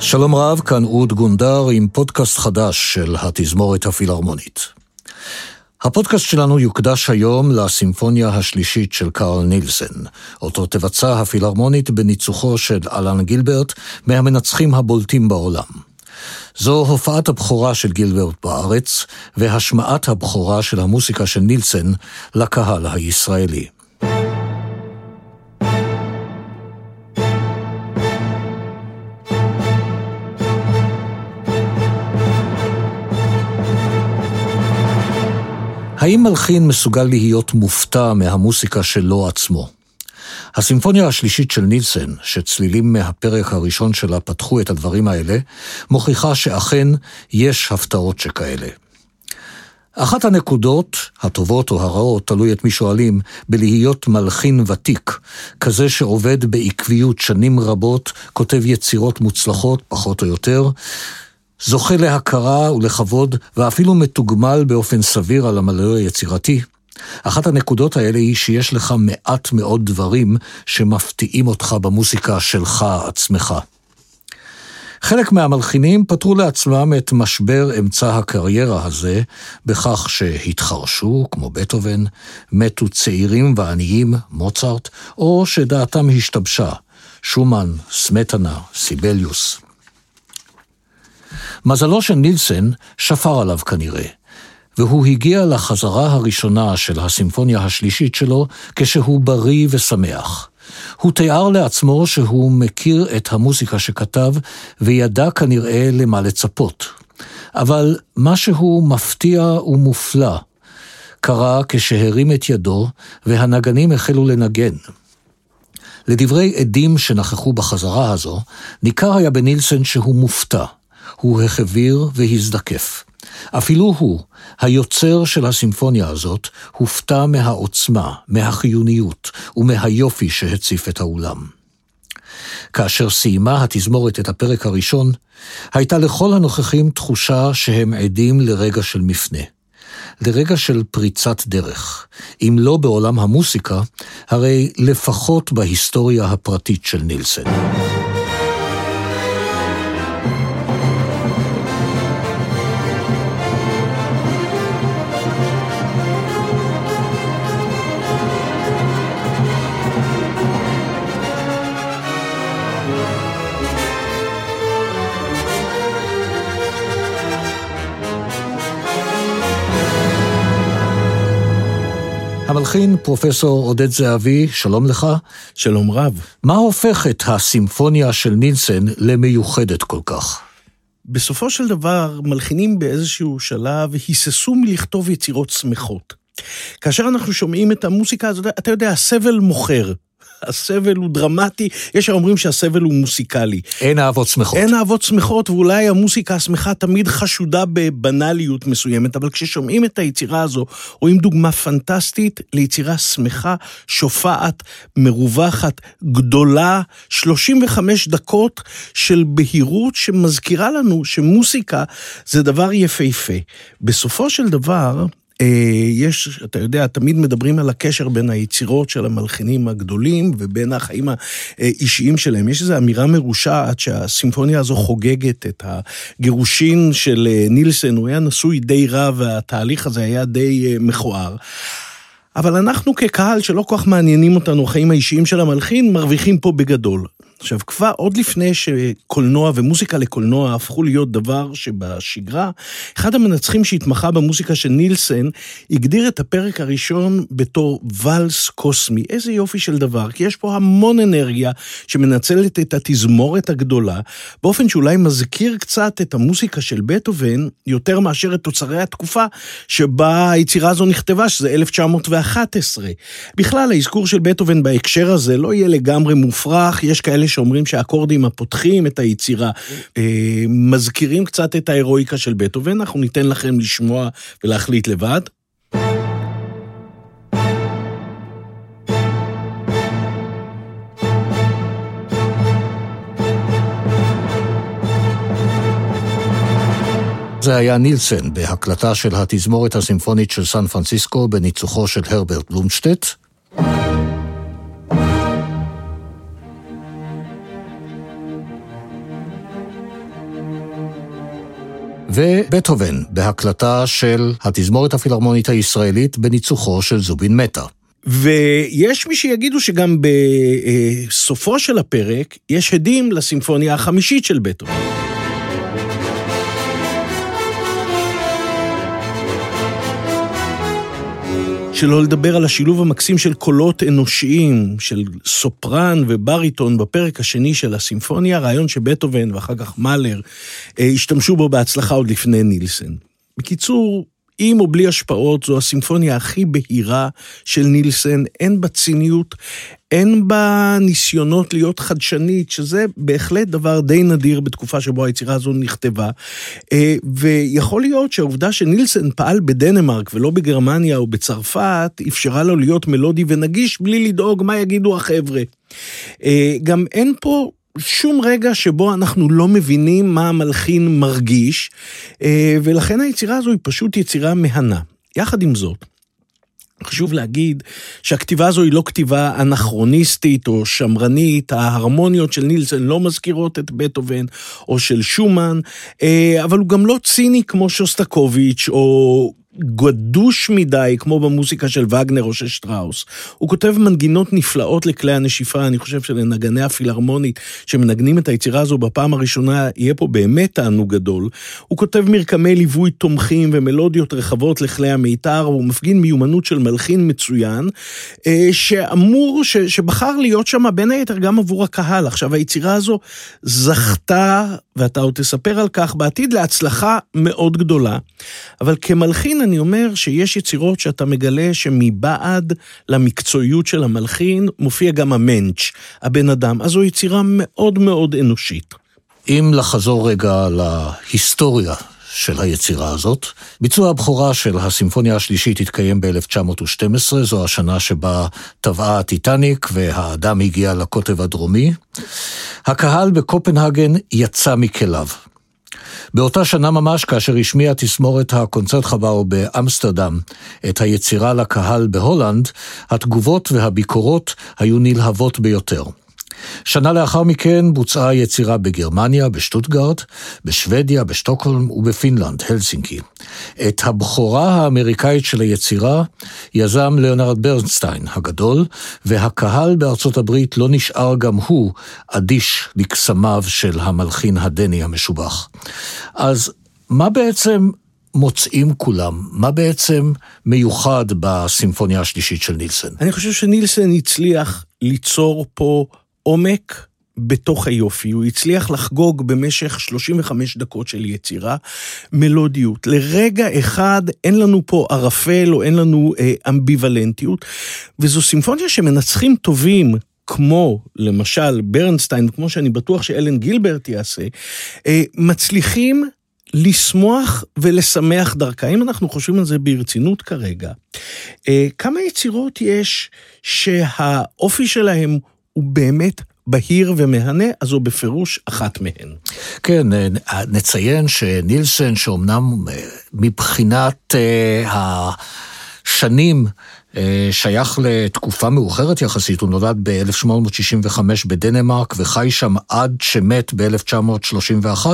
שלום רב, כאן אוד גונדר עם פודקאסט חדש של התזמורת הפילהרמונית. הפודקאסט שלנו יוקדש היום לסימפוניה השלישית של קארל נילסן, אותו תבצע הפילהרמונית בניצוחו של אלן גילברט, מהמנצחים הבולטים בעולם. זו הופעת הבכורה של גילברט בארץ, והשמעת הבכורה של המוסיקה של נילסן לקהל הישראלי. האם מלחין מסוגל להיות מופתע מהמוסיקה שלו עצמו? הסימפוניה השלישית של נילסן, שצלילים מהפרק הראשון שלה פתחו את הדברים האלה, מוכיחה שאכן יש הפתעות שכאלה. אחת הנקודות, הטובות או הרעות, תלוי את מי שואלים, בלהיות מלחין ותיק, כזה שעובד בעקביות שנים רבות, כותב יצירות מוצלחות, פחות או יותר, זוכה להכרה ולכבוד, ואפילו מתוגמל באופן סביר על עמלו היצירתי. אחת הנקודות האלה היא שיש לך מעט מאוד דברים שמפתיעים אותך במוסיקה שלך עצמך. חלק מהמלחינים פתרו לעצמם את משבר אמצע הקריירה הזה בכך שהתחרשו, כמו בטהובן, מתו צעירים ועניים, מוצרט, או שדעתם השתבשה, שומן, סמטנה, סיבליוס. מזלו של נילסן שפר עליו כנראה, והוא הגיע לחזרה הראשונה של הסימפוניה השלישית שלו כשהוא בריא ושמח. הוא תיאר לעצמו שהוא מכיר את המוזיקה שכתב, וידע כנראה למה לצפות. אבל משהו מפתיע ומופלא קרה כשהרים את ידו, והנגנים החלו לנגן. לדברי עדים שנכחו בחזרה הזו, ניכר היה בנילסן שהוא מופתע. הוא החביר והזדקף. אפילו הוא, היוצר של הסימפוניה הזאת, הופתע מהעוצמה, מהחיוניות ומהיופי שהציף את האולם. כאשר סיימה התזמורת את הפרק הראשון, הייתה לכל הנוכחים תחושה שהם עדים לרגע של מפנה. לרגע של פריצת דרך. אם לא בעולם המוסיקה, הרי לפחות בהיסטוריה הפרטית של נילסן. המלחין, פרופסור עודד זהבי, שלום לך. שלום רב. מה הופך את הסימפוניה של נילסן למיוחדת כל כך? בסופו של דבר, מלחינים באיזשהו שלב היססו מלכתוב יצירות שמחות. כאשר אנחנו שומעים את המוסיקה הזאת, אתה יודע, הסבל מוכר. הסבל הוא דרמטי, יש שאומרים שהסבל הוא מוסיקלי. אין אהבות שמחות. אין אהבות שמחות, ואולי המוסיקה השמחה תמיד חשודה בבנאליות מסוימת, אבל כששומעים את היצירה הזו, רואים דוגמה פנטסטית ליצירה שמחה, שופעת, מרווחת, גדולה, 35 דקות של בהירות שמזכירה לנו שמוסיקה זה דבר יפהפה. בסופו של דבר, יש, אתה יודע, תמיד מדברים על הקשר בין היצירות של המלחינים הגדולים ובין החיים האישיים שלהם. יש איזו אמירה מרושעת שהסימפוניה הזו חוגגת את הגירושין של אה, נילסן, הוא היה נשוי די רע והתהליך הזה היה די אה, מכוער. אבל אנחנו כקהל שלא כל כך מעניינים אותנו החיים האישיים של המלחין, מרוויחים פה בגדול. עכשיו, כבר עוד לפני שקולנוע ומוזיקה לקולנוע הפכו להיות דבר שבשגרה, אחד המנצחים שהתמחה במוזיקה של נילסן, הגדיר את הפרק הראשון בתור ואלס קוסמי. איזה יופי של דבר, כי יש פה המון אנרגיה שמנצלת את התזמורת הגדולה, באופן שאולי מזכיר קצת את המוזיקה של בטהובן, יותר מאשר את תוצרי התקופה שבה היצירה הזו נכתבה, שזה 1911. בכלל, האזכור של בטהובן בהקשר הזה לא יהיה לגמרי מופרך, יש כאלה שאומרים שהאקורדים הפותחים את היצירה אה, מזכירים קצת את ההירואיקה של בטהובן, אנחנו ניתן לכם לשמוע ולהחליט לבד. זה היה נילסן בהקלטה של התזמורת הסימפונית של סן פרנסיסקו בניצוחו של הרברט בלומשטט. ובטהובן, בהקלטה של התזמורת הפילהרמונית הישראלית בניצוחו של זובין מטה. ויש מי שיגידו שגם בסופו של הפרק יש הדים לסימפוניה החמישית של בטהובן. שלא לדבר על השילוב המקסים של קולות אנושיים, של סופרן ובריטון בפרק השני של הסימפוניה, רעיון שבטהובן ואחר כך מאלר אה, השתמשו בו בהצלחה עוד לפני נילסן. בקיצור, עם או בלי השפעות, זו הסימפוניה הכי בהירה של נילסן, אין בה ציניות, אין בה ניסיונות להיות חדשנית, שזה בהחלט דבר די נדיר בתקופה שבו היצירה הזו נכתבה. אה, ויכול להיות שהעובדה שנילסן פעל בדנמרק ולא בגרמניה או בצרפת, אפשרה לו להיות מלודי ונגיש בלי לדאוג מה יגידו החבר'ה. אה, גם אין פה שום רגע שבו אנחנו לא מבינים מה המלחין מרגיש, אה, ולכן היצירה הזו היא פשוט יצירה מהנה. יחד עם זאת, חשוב להגיד שהכתיבה הזו היא לא כתיבה אנכרוניסטית או שמרנית, ההרמוניות של נילסון לא מזכירות את בטהובן או של שומן, אה, אבל הוא גם לא ציני כמו שוסטקוביץ' או גדוש מדי, כמו במוזיקה של וגנר או של שטראוס. הוא כותב מנגינות נפלאות לכלי הנשיפה, אני חושב שלנגני הפילהרמונית שמנגנים את היצירה הזו בפעם הראשונה, יהיה פה באמת תענוג גדול. הוא כותב מרקמי ליווי תומכים ומלודיות רחבות לכלי המיתר, והוא מפגין מיומנות של מלחין מצוין, אה, שאמור, ש, שבחר להיות שם בין היתר גם עבור הקהל. עכשיו, היצירה הזו זכתה, ואתה עוד תספר על כך בעתיד, להצלחה מאוד גדולה, אבל כמלחין, אני אומר שיש יצירות שאתה מגלה שמבעד למקצועיות של המלחין, מופיע גם המנץ', הבן אדם. אז זו יצירה מאוד מאוד אנושית. אם לחזור רגע להיסטוריה של היצירה הזאת. ביצוע הבכורה של הסימפוניה השלישית התקיים ב-1912, זו השנה שבה טבעה הטיטניק והאדם הגיע לקוטב הדרומי. הקהל בקופנהגן יצא מכליו. באותה שנה ממש, כאשר השמיעה תזמורת הקונצרטחבאו באמסטרדם את היצירה לקהל בהולנד, התגובות והביקורות היו נלהבות ביותר. שנה לאחר מכן בוצעה יצירה בגרמניה, בשטוטגרט, בשוודיה, בשטוקהולם ובפינלנד, הלסינקי. את הבכורה האמריקאית של היצירה יזם ליאונרד ברנסטיין הגדול, והקהל בארצות הברית לא נשאר גם הוא אדיש לקסמיו של המלחין הדני המשובח. אז מה בעצם מוצאים כולם? מה בעצם מיוחד בסימפוניה השלישית של נילסן? אני חושב שנילסן הצליח ליצור פה עומק בתוך היופי. הוא הצליח לחגוג במשך 35 דקות של יצירה מלודיות. לרגע אחד אין לנו פה ערפל או אין לנו אה, אמביוולנטיות, וזו סימפוניה שמנצחים טובים, כמו למשל ברנסטיין, כמו שאני בטוח שאלן גילברט יעשה, אה, מצליחים לשמוח ולשמח דרכה. אם אנחנו חושבים על זה ברצינות כרגע, אה, כמה יצירות יש שהאופי שלהם הוא באמת בהיר ומהנה, אז זו בפירוש אחת מהן. כן, אה, נציין שנילסן, שאומנם אה, מבחינת אה, השנים, שייך לתקופה מאוחרת יחסית, הוא נולד ב-1865 בדנמרק וחי שם עד שמת ב-1931,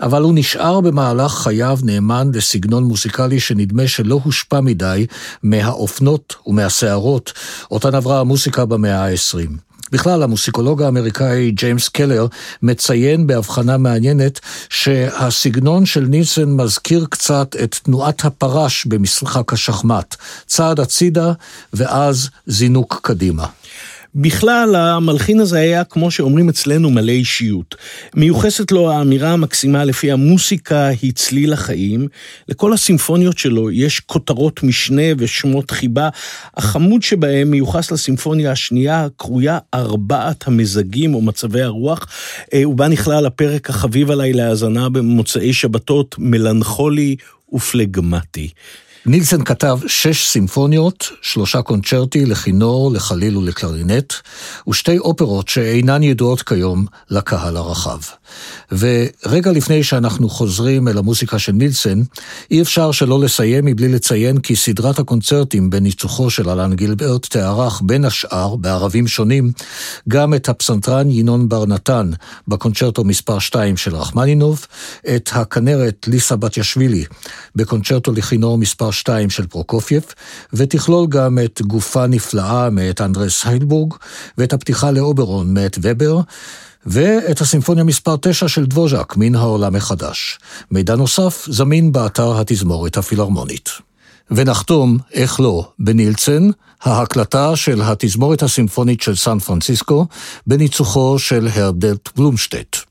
אבל הוא נשאר במהלך חייו נאמן לסגנון מוזיקלי שנדמה שלא הושפע מדי מהאופנות ומהסערות, אותן עברה המוסיקה במאה ה-20. בכלל, המוסיקולוג האמריקאי ג'יימס קלר מציין בהבחנה מעניינת שהסגנון של נילסון מזכיר קצת את תנועת הפרש במשחק השחמט. צעד הצידה ואז זינוק קדימה. בכלל, המלחין הזה היה, כמו שאומרים אצלנו, מלא אישיות. מיוחסת לו האמירה המקסימה לפי המוסיקה היא צליל החיים. לכל הסימפוניות שלו יש כותרות משנה ושמות חיבה. החמוד שבהם מיוחס לסימפוניה השנייה, הקרויה ארבעת המזגים או מצבי הרוח, אה, ובה נכלל הפרק החביב עליי להאזנה במוצאי שבתות, מלנכולי ופלגמטי. נילסן כתב שש סימפוניות, שלושה קונצ'רטי לכינור, לחליל ולקלרינט, ושתי אופרות שאינן ידועות כיום לקהל הרחב. ורגע לפני שאנחנו חוזרים אל המוסיקה של נילסן, אי אפשר שלא לסיים מבלי לציין כי סדרת הקונצרטים בניצוחו של אלן גילברט תארח בין השאר, בערבים שונים, גם את הפסנתרן ינון בר נתן בקונצ'רטו מספר 2 של רחמנינוב, את הכנרת ליסה בתיאשווילי בקונצ'רטו לכינור מספר 2 של פרוקופייב, ותכלול גם את גופה נפלאה מאת אנדרס היילבורג, ואת הפתיחה לאוברון מאת ובר, ואת הסימפוניה מספר 9 של דבוז'אק, מן העולם החדש. מידע נוסף זמין באתר התזמורת הפילהרמונית. ונחתום, איך לא, בנילסן, ההקלטה של התזמורת הסימפונית של סן פרנסיסקו, בניצוחו של הרדלט בלומשטט.